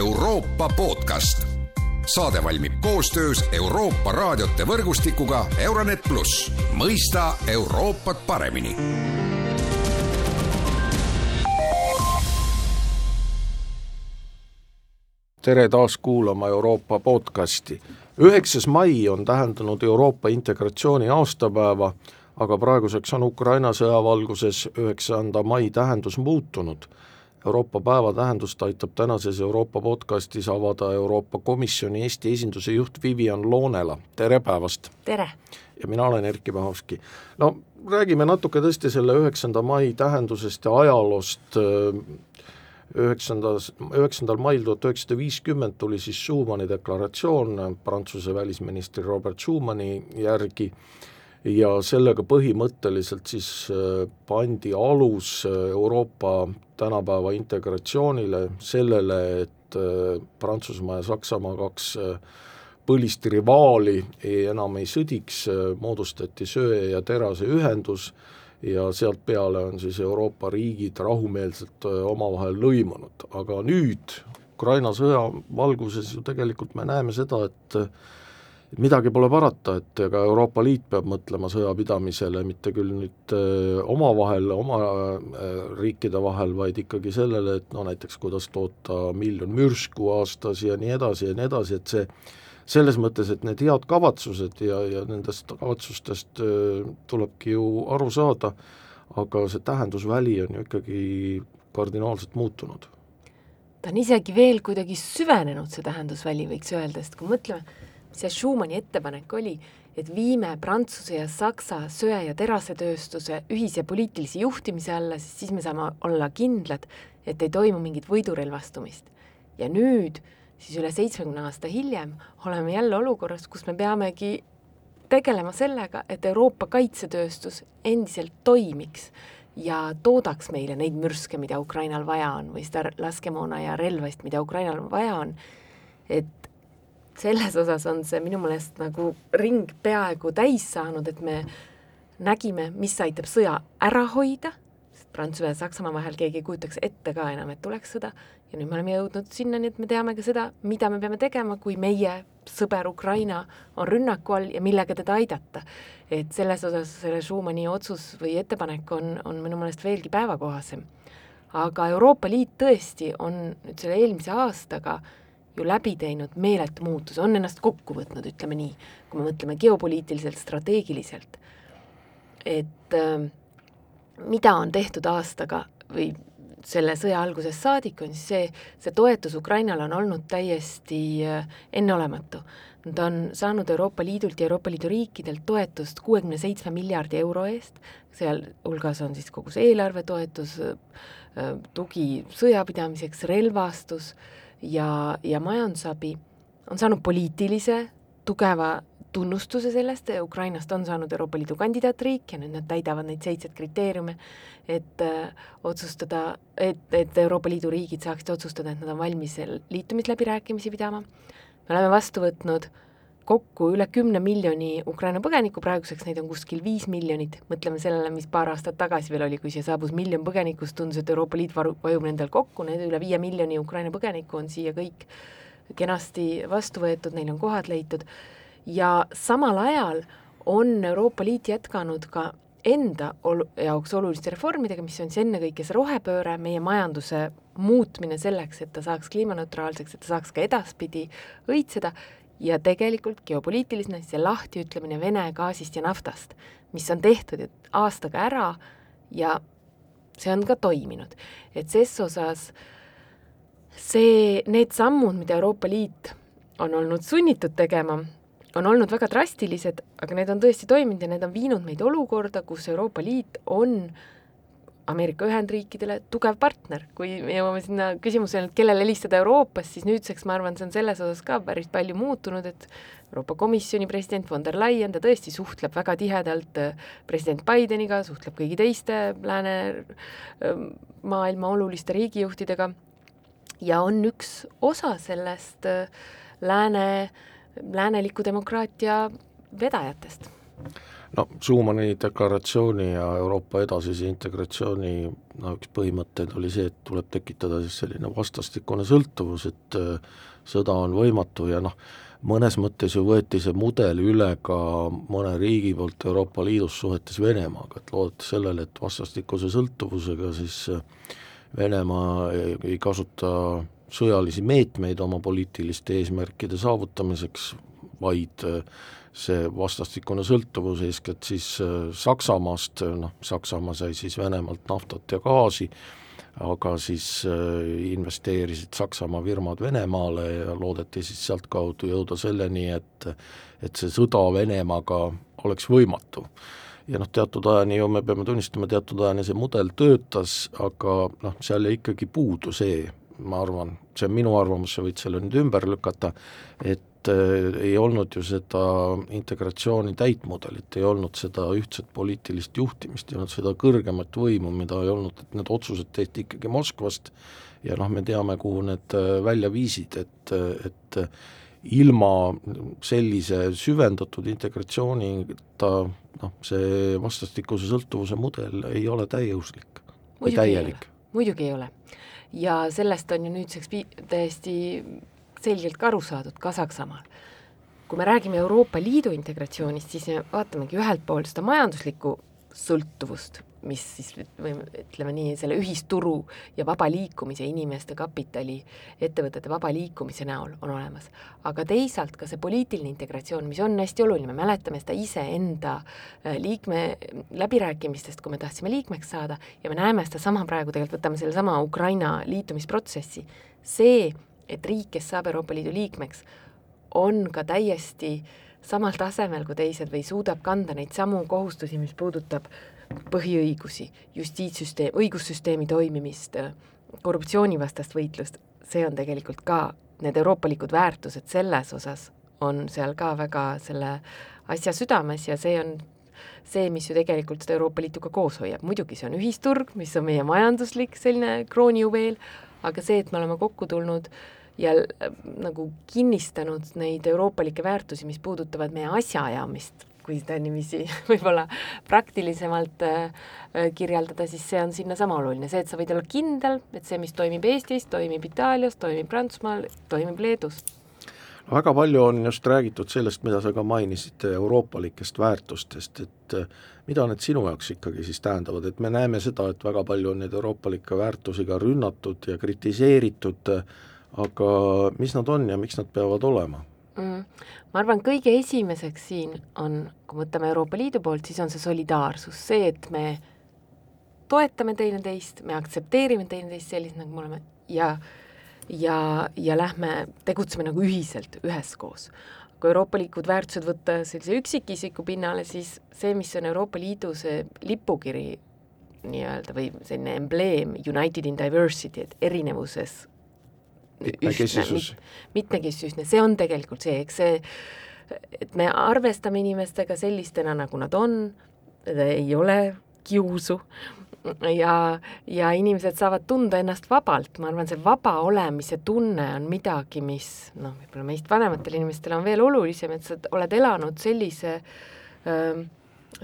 Euroopa podcast. saade valmib koostöös Euroopa raadiote võrgustikuga Euronet pluss, mõista Euroopat paremini tere taas kuulama Euroopa podcasti. üheksas mai on tähendanud Euroopa integratsiooni aastapäeva, aga praeguseks on Ukraina sõja valguses üheksanda mai tähendus muutunud. Euroopa päeva tähendust aitab tänases Euroopa podcastis avada Euroopa Komisjoni Eesti esinduse juht Vivian Loonela, tere päevast! tere! ja mina olen Erkki Pahovski. no räägime natuke tõesti selle üheksanda mai tähendusest ja ajaloost, üheksandas, üheksandal mail tuhat üheksasada viiskümmend tuli siis Schumanni deklaratsioon Prantsuse välisministri Robert Schumani järgi ja sellega põhimõtteliselt siis äh, pandi alus äh, Euroopa tänapäeva integratsioonile, sellele, et äh, Prantsusmaa ja Saksamaa kaks põlist rivaali ei, enam ei sõdiks, moodustati söe ja terase ühendus ja sealt peale on siis Euroopa riigid rahumeelselt omavahel lõimunud, aga nüüd Ukraina sõja valguses ju tegelikult me näeme seda, et midagi pole parata, et ega Euroopa Liit peab mõtlema sõjapidamisele mitte küll nüüd omavahel, oma riikide vahel, vaid ikkagi sellele, et no näiteks kuidas toota miljon mürsku aastas ja nii edasi ja nii edasi, et see selles mõttes, et need head kavatsused ja, ja nendest kavatsustest tulebki ju aru saada, aga see tähendusväli on ju ikkagi kardinaalselt muutunud. ta on isegi veel kuidagi süvenenud, see tähendusväli, võiks öelda, sest kui mõtleme, see Schumanni ettepanek oli, et viime Prantsuse ja Saksa söe- ja terasetööstuse ühise poliitilise juhtimise alla, sest siis me saame olla kindlad, et ei toimu mingit võidurelvastumist. ja nüüd siis üle seitsmekümne aasta hiljem oleme jälle olukorras, kus me peamegi tegelema sellega, et Euroopa kaitsetööstus endiselt toimiks ja toodaks meile neid mürske, mida Ukrainal vaja on, või seda laskemoona ja relvast, mida Ukrainal vaja on, et selles osas on see minu meelest nagu ring peaaegu täis saanud, et me nägime, mis aitab sõja ära hoida, sest Prantsuse ja Saksamaa vahel keegi ei kujutaks ette ka enam, et tuleks sõda, ja nüüd me oleme jõudnud sinnani, et me teame ka seda, mida me peame tegema, kui meie sõber Ukraina on rünnaku all ja millega teda aidata. et selles osas selle Schumanni otsus või ettepanek on, on minu meelest veelgi päevakohasem. aga Euroopa Liit tõesti on nüüd selle eelmise aastaga ju läbi teinud meeletu muutuse, on ennast kokku võtnud, ütleme nii, kui me mõtleme geopoliitiliselt, strateegiliselt. et äh, mida on tehtud aastaga või selle sõja algusest saadik, on see, see toetus Ukrainale on olnud täiesti äh, enneolematu. Nad on saanud Euroopa Liidult ja Euroopa Liidu riikidelt toetust kuuekümne seitsme miljardi euro eest, sealhulgas on siis kogu see eelarvetoetus, äh, tugi sõjapidamiseks, relvastus ja, ja majandusabi, on saanud poliitilise tugeva tunnustuse sellest, Ukrainast on saanud Euroopa Liidu kandidaatriik ja nüüd nad täidavad neid seitset kriteeriume, et äh, otsustada, et, et Euroopa Liidu riigid saaksid otsustada, et nad on valmis liitumisläbirääkimisi pidama. me oleme vastu võtnud kokku üle kümne miljoni Ukraina põgeniku, praeguseks neid on kuskil viis miljonit, mõtleme sellele, mis paar aastat tagasi veel oli, kui siia saabus miljon põgenikust, tundus, et Euroopa Liit varu, vajub nendel kokku, need üle viie miljoni Ukraina põgenikku on siia kõik kenasti vastu võetud, neil on kohad leitud. Ja samal ajal on Euroopa Liit jätkanud ka enda olu-, jaoks oluliste reformidega, mis on siis ennekõike see rohepööre, meie majanduse muutmine selleks, et ta saaks kliimaneutraalseks, et ta saaks ka edaspidi õitseda, ja tegelikult geopoliitilisena see lahtiütlemine Vene gaasist ja naftast, mis on tehtud aastaga ära ja see on ka toiminud. et ses osas see, need sammud, mida Euroopa Liit on olnud sunnitud tegema, on olnud väga drastilised, aga need on tõesti toiminud ja need on viinud meid olukorda, kus Euroopa Liit on Ameerika Ühendriikidele tugev partner. kui me jõuame sinna küsimusele, et kellele helistada Euroopas, siis nüüdseks ma arvan, see on selles osas ka päris palju muutunud, et Euroopa Komisjoni president von der Leyen, ta tõesti suhtleb väga tihedalt äh, president Bideniga, suhtleb kõigi teiste lääne ähm, maailma oluliste riigijuhtidega ja on üks osa sellest äh, lääne lääneliku demokraatia vedajatest. No Schumani deklaratsiooni ja Euroopa edasise integratsiooni no üks põhimõtteid oli see, et tuleb tekitada siis selline vastastikune sõltuvus, et äh, sõda on võimatu ja noh, mõnes mõttes ju võeti see mudel üle ka mõne riigi poolt Euroopa Liidus suhetes Venemaaga, et loodeti sellele, et vastastikuse sõltuvusega siis äh, Venemaa ei, ei kasuta sõjalisi meetmeid oma poliitiliste eesmärkide saavutamiseks, vaid äh, see vastastikune sõltuvus eeskätt siis äh, Saksamaast, noh, Saksamaa sai siis Venemaalt naftat ja gaasi, aga siis äh, investeerisid Saksamaa firmad Venemaale ja loodeti siis sealtkaudu jõuda selleni, et et see sõda Venemaaga oleks võimatu. ja noh, teatud ajani ju me peame tunnistama, teatud ajani see mudel töötas, aga noh, seal jäi ikkagi puudu see, ma arvan, see on minu arvamus, sa võid selle nüüd ümber lükata, et äh, ei olnud ju seda integratsiooni täitmudelit, ei olnud seda ühtset poliitilist juhtimist, ei olnud seda kõrgemat võimu, mida ei olnud, et need otsused tehti ikkagi Moskvast ja noh, me teame, kuhu need äh, välja viisid, et, et ilma sellise süvendatud integratsioonita noh, see vastastikuse sõltuvuse mudel ei ole täiuslik või täielik. muidugi ei ole. ja sellest on ju nüüdseks täiesti selgelt ka aru saadud ka Saksamaal. kui me räägime Euroopa Liidu integratsioonist, siis me vaatamegi ühelt poolt seda majanduslikku sõltuvust, mis siis või ütleme nii, selle ühisturu ja vaba liikumise, inimeste kapitali, ettevõtete vaba liikumise näol on olemas. aga teisalt ka see poliitiline integratsioon, mis on hästi oluline, me mäletame seda iseenda äh, liikme läbirääkimistest, kui me tahtsime liikmeks saada ja me näeme sedasama praegu, tegelikult võtame sellesama Ukraina liitumisprotsessi, see et riik, kes saab Euroopa Liidu liikmeks, on ka täiesti samal tasemel kui teised või suudab kanda neid samu kohustusi, mis puudutab põhiõigusi, justiitssüsteem, õigussüsteemi toimimist, korruptsioonivastast võitlust, see on tegelikult ka, need euroopalikud väärtused selles osas on seal ka väga selle asja südames ja see on see, mis ju tegelikult seda Euroopa Liitu ka koos hoiab, muidugi see on ühisturg, mis on meie majanduslik selline kroonijuveel, aga see, et me oleme kokku tulnud äh, ja äh, nagu kinnistanud neid euroopalikke väärtusi, mis puudutavad meie asjaajamist, kui seda niiviisi võib-olla praktilisemalt äh, äh, kirjeldada, siis see on sinnasama oluline, see, et sa võid olla kindel, et see, mis toimib Eestis, toimib Itaalias, toimib Prantsusmaal, toimib Leedus. Väga palju on just räägitud sellest, mida sa ka mainisid, euroopalikest väärtustest, et mida need sinu jaoks ikkagi siis tähendavad, et me näeme seda, et väga palju on neid euroopalikke väärtusi ka rünnatud ja kritiseeritud äh, aga mis nad on ja miks nad peavad olema mm.? ma arvan, kõige esimeseks siin on, kui võtame Euroopa Liidu poolt, siis on see solidaarsus, see, et me toetame teineteist, me aktsepteerime teineteist sellised, nagu me oleme ja ja, ja lähme, tegutseme nagu ühiselt, üheskoos. kui euroopalikud väärtused võtta sellise üksikisiku pinnale, siis see, mis on Euroopa Liidu see lipukiri nii-öelda või selline embleem United in diversity, et erinevuses mitmekesisus. mitmekesisus, see on tegelikult see, eks see, et me arvestame inimestega sellistena, nagu nad on, ei ole kiusu. Ja, ja inimesed saavad tunda ennast vabalt, ma arvan, see vaba olemise tunne on midagi, mis noh, võib-olla meist vanematele inimestele on veel olulisem, et sa oled elanud sellise öö,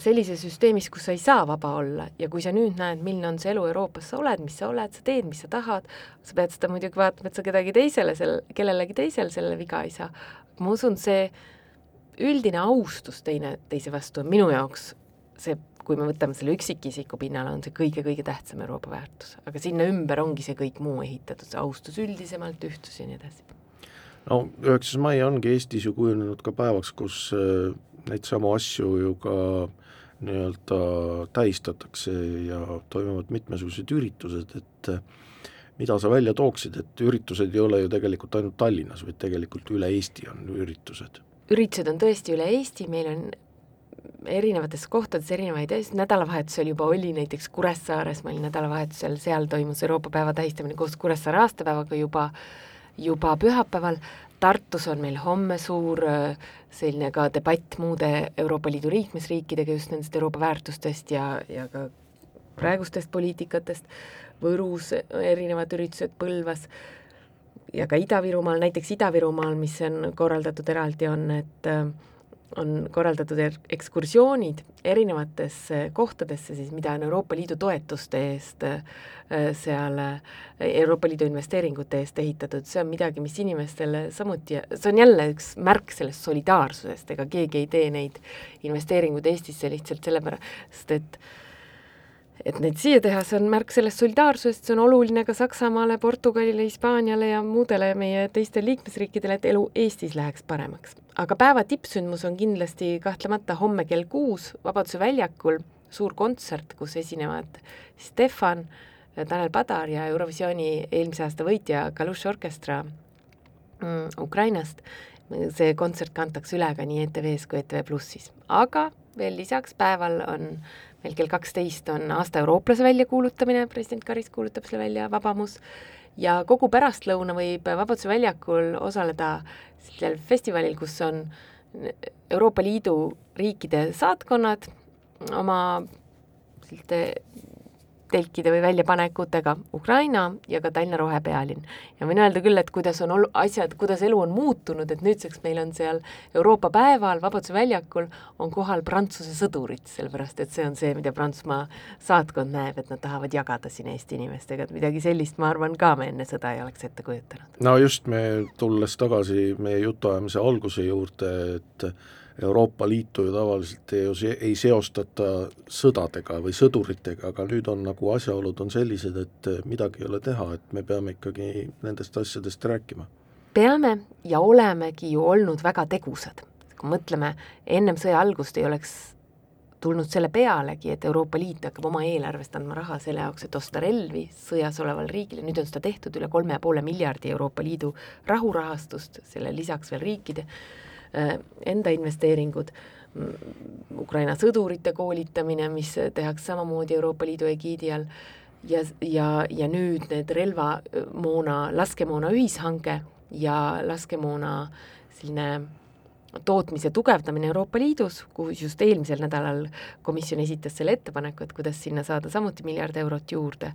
sellises süsteemis, kus sa ei saa vaba olla ja kui sa nüüd näed, milline on see elu Euroopas, sa oled, mis sa oled, sa teed, mis sa tahad, sa pead seda muidugi vaatama, et sa kedagi teisele sel-, kellelegi teisele selle viga ei saa. ma usun, see üldine austus teine, teise vastu on minu jaoks see, kui me võtame selle üksikisiku pinnale, on see kõige-kõige tähtsam Euroopa väärtus, aga sinna ümber ongi see kõik muu ehitatud, see austus üldisemalt, ühtsus ja nii edasi. no üheksas mai ongi Eestis ju kujunenud ka päevaks, kus äh, neid samu asju ju ka nii-öelda tähistatakse ja toimuvad mitmesugused üritused, et eh, mida sa välja tooksid, et üritused ei ole ju tegelikult ainult Tallinnas, vaid tegelikult üle Eesti on üritused? üritused on tõesti üle Eesti, meil on erinevates kohtades erinevaid asju, nädalavahetusel juba oli näiteks Kuressaares, ma olin nädalavahetusel, seal toimus Euroopa päeva tähistamine koos Kuressaare aastapäevaga juba, juba pühapäeval, Tartus on meil homme suur äh, selline ka debatt muude Euroopa Liidu liikmesriikidega just nendest Euroopa väärtustest ja, ja ka praegustest poliitikatest, Võrus erinevad üritused, Põlvas ja ka Ida-Virumaal, näiteks Ida-Virumaal, mis on korraldatud eraldi, on, et äh, on korraldatud er-, ekskursioonid erinevatesse kohtadesse siis, mida on Euroopa Liidu toetuste eest äh, seal, Euroopa Liidu investeeringute eest ehitatud, see on midagi, mis inimestele samuti, see on jälle üks märk sellest solidaarsusest, ega keegi ei tee neid investeeringuid Eestisse lihtsalt sellepärast, et et need siia teha, see on märk sellest solidaarsusest, see on oluline ka Saksamaale, Portugalile, Hispaaniale ja muudele meie teistele liikmesriikidele, et elu Eestis läheks paremaks. aga päeva tippsündmus on kindlasti kahtlemata homme kell kuus Vabaduse väljakul suur kontsert, kus esinevad Stefan, Tanel Padar ja Eurovisiooni eelmise aasta võitja Kalush Orkestra mm, Ukrainast. see kontsert kantakse üle ka nii ETV-s kui ETV Plussis, aga veel lisaks päeval on meil kell kaksteist on aasta eurooplase väljakuulutamine, president Karis kuulutab selle välja, Vabamus, ja kogu pärastlõuna võib Vabaduse väljakul osaleda sellel festivalil, kus on Euroopa Liidu riikide saatkonnad oma selliste telkide või väljapanekutega Ukraina ja ka Tallinna rohepealinn. ja võin öelda küll, et kuidas on ol-, asjad, kuidas elu on muutunud, et nüüdseks meil on seal Euroopa päeval Vabaduse väljakul on kohal Prantsuse sõdurid, sellepärast et see on see, mida Prantsusmaa saatkond näeb, et nad tahavad jagada siin Eesti inimestega, et midagi sellist, ma arvan, ka me enne sõda ei oleks ette kujutanud. no just, me tulles tagasi meie jutuajamise alguse juurde, et Euroopa Liitu ju tavaliselt ei, ei seostata sõdadega või sõduritega, aga nüüd on nagu asjaolud on sellised, et midagi ei ole teha, et me peame ikkagi nendest asjadest rääkima. peame ja olemegi ju olnud väga tegusad. kui mõtleme, ennem sõja algust ei oleks tulnud selle pealegi, et Euroopa Liit hakkab oma eelarvest andma raha selle jaoks, et osta relvi sõjas olevale riigile, nüüd on seda tehtud üle kolme ja poole miljardi Euroopa Liidu rahurahastust, selle lisaks veel riikide enda investeeringud, mm, Ukraina sõdurite koolitamine, mis tehakse samamoodi Euroopa Liidu egiidi all, ja, ja, ja nüüd need relvamoona, laskemoona ühishange ja laskemoona selline tootmise tugevdamine Euroopa Liidus, kuhu just eelmisel nädalal komisjon esitas selle ettepaneku, et kuidas sinna saada samuti miljard eurot juurde,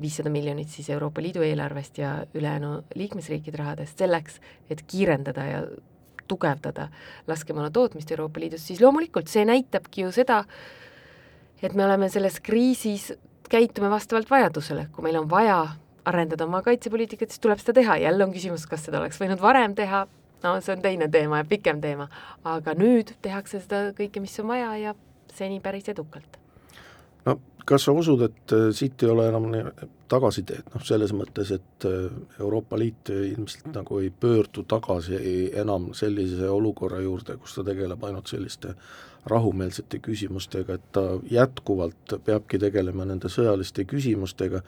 viissada miljonit siis Euroopa Liidu eelarvest ja ülejäänu liikmesriikide rahadest, selleks, et kiirendada ja tugevdada laskemoona tootmist Euroopa Liidus, siis loomulikult see näitabki ju seda, et me oleme selles kriisis, käitume vastavalt vajadusele, kui meil on vaja arendada oma kaitsepoliitikat, siis tuleb seda teha, jälle on küsimus, kas seda oleks võinud varem teha, no see on teine teema ja pikem teema, aga nüüd tehakse seda kõike, mis on vaja ja seni päris edukalt. no kas sa usud, et äh, siit ei ole enam tagasiteed, noh selles mõttes, et äh, Euroopa Liit ilmselt nagu ei pöördu tagasi enam sellise olukorra juurde, kus ta tegeleb ainult selliste rahumeelsete küsimustega, et ta jätkuvalt peabki tegelema nende sõjaliste küsimustega,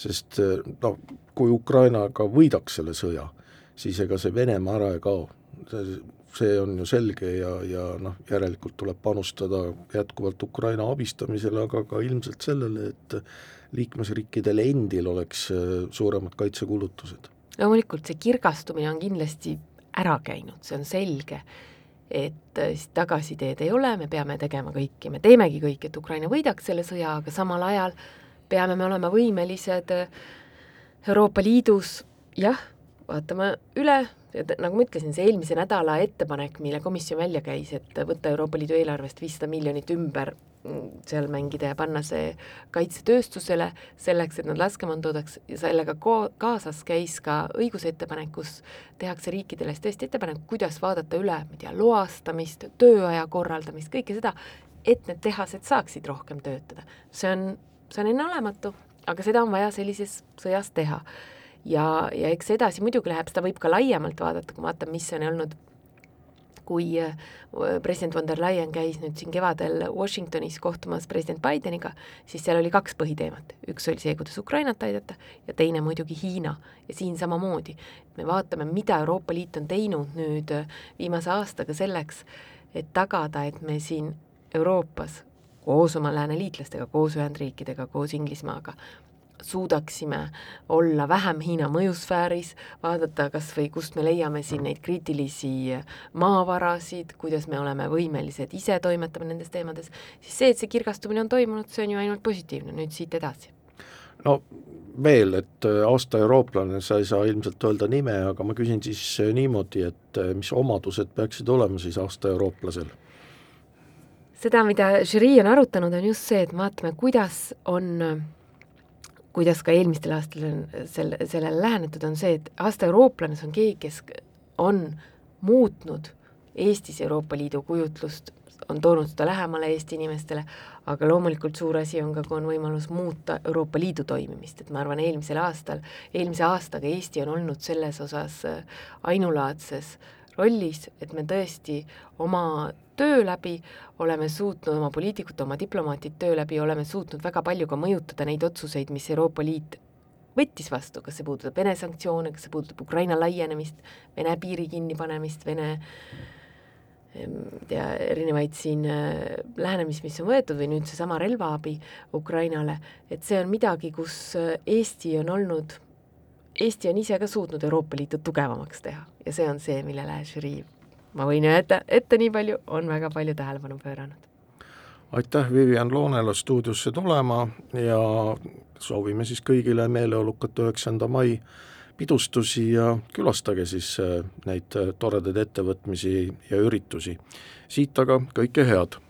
sest äh, noh, kui Ukraina ka võidaks selle sõja, siis ega see Venemaa ära ei kao, see on ju selge ja, ja noh, järelikult tuleb panustada jätkuvalt Ukraina abistamisele, aga ka ilmselt sellele, et liikmesriikidel endil oleks äh, suuremad kaitsekulutused. loomulikult see kirgastumine on kindlasti ära käinud, see on selge, et äh, tagasiteed ei ole, me peame tegema kõik ja me teemegi kõik, et Ukraina võidaks selle sõja, aga samal ajal peame me olema võimelised äh, Euroopa Liidus jah, vaatama üle et nagu ma ütlesin, see eelmise nädala ettepanek, mille komisjon välja käis, et võtta Euroopa Liidu eelarvest viissada miljonit ümber mm, seal mängida ja panna see kaitsetööstusele selleks, et nad laskemoon toodaks ja sellega ko-, kaasas käis ka õigusettepanek, kus tehakse riikidele siis tõesti ettepanek, kuidas vaadata üle, ma ei tea, loastamist, tööaja korraldamist, kõike seda, et need tehased saaksid rohkem töötada. see on, see on enneolematu, aga seda on vaja sellises sõjas teha ja, ja eks edasi muidugi läheb, seda võib ka laiemalt vaadata, kui vaatame, mis on olnud kui äh, president von der Leyen käis nüüd siin kevadel Washingtonis kohtumas president Bideniga, siis seal oli kaks põhiteemat. üks oli see, kuidas Ukrainat aidata ja teine muidugi Hiina. ja siin samamoodi, me vaatame, mida Euroopa Liit on teinud nüüd äh, viimase aastaga selleks, et tagada, et me siin Euroopas koos oma lääneliitlastega, koos Ühendriikidega, koos Inglismaaga suudaksime olla vähem Hiina mõjusfääris, vaadata kas või kust me leiame siin neid kriitilisi maavarasid, kuidas me oleme võimelised ise toimetama nendes teemades, siis see, et see kirgastumine on toimunud, see on ju ainult positiivne, nüüd siit edasi. no veel, et äh, aasta eurooplane, sa ei saa ilmselt öelda nime, aga ma küsin siis äh, niimoodi, et äh, mis omadused peaksid olema siis aasta eurooplasel? seda, mida žürii on arutanud, on just see, et vaatame, kuidas on kuidas ka eelmistel aastatel on selle, sellele lähenetud, on see, et aasta eurooplane, see on keegi, kes on muutnud Eestis Euroopa Liidu kujutlust, on toonud seda lähemale Eesti inimestele, aga loomulikult suur asi on ka, kui on võimalus muuta Euroopa Liidu toimimist, et ma arvan, eelmisel aastal, eelmise aastaga Eesti on olnud selles osas ainulaadses rollis, et me tõesti oma töö läbi oleme suutnud, oma poliitikute, oma diplomaatide töö läbi oleme suutnud väga palju ka mõjutada neid otsuseid, mis Euroopa Liit võttis vastu, kas see puudutab Vene sanktsioone, kas see puudutab Ukraina laienemist, Vene piiri kinnipanemist, Vene ja erinevaid siin äh, lähenemisi, mis on võetud või nüüd seesama relvaabi Ukrainale, et see on midagi, kus äh, Eesti on olnud, Eesti on ise ka suutnud Euroopa Liitu tugevamaks teha ja see on see, millele žürii ma võin öelda ette nii palju, on väga palju tähelepanu pööranud. aitäh Vivian Loonele stuudiosse tulema ja soovime siis kõigile meeleolukat üheksanda mai pidustusi ja külastage siis äh, neid toredaid ettevõtmisi ja üritusi. siit aga kõike head!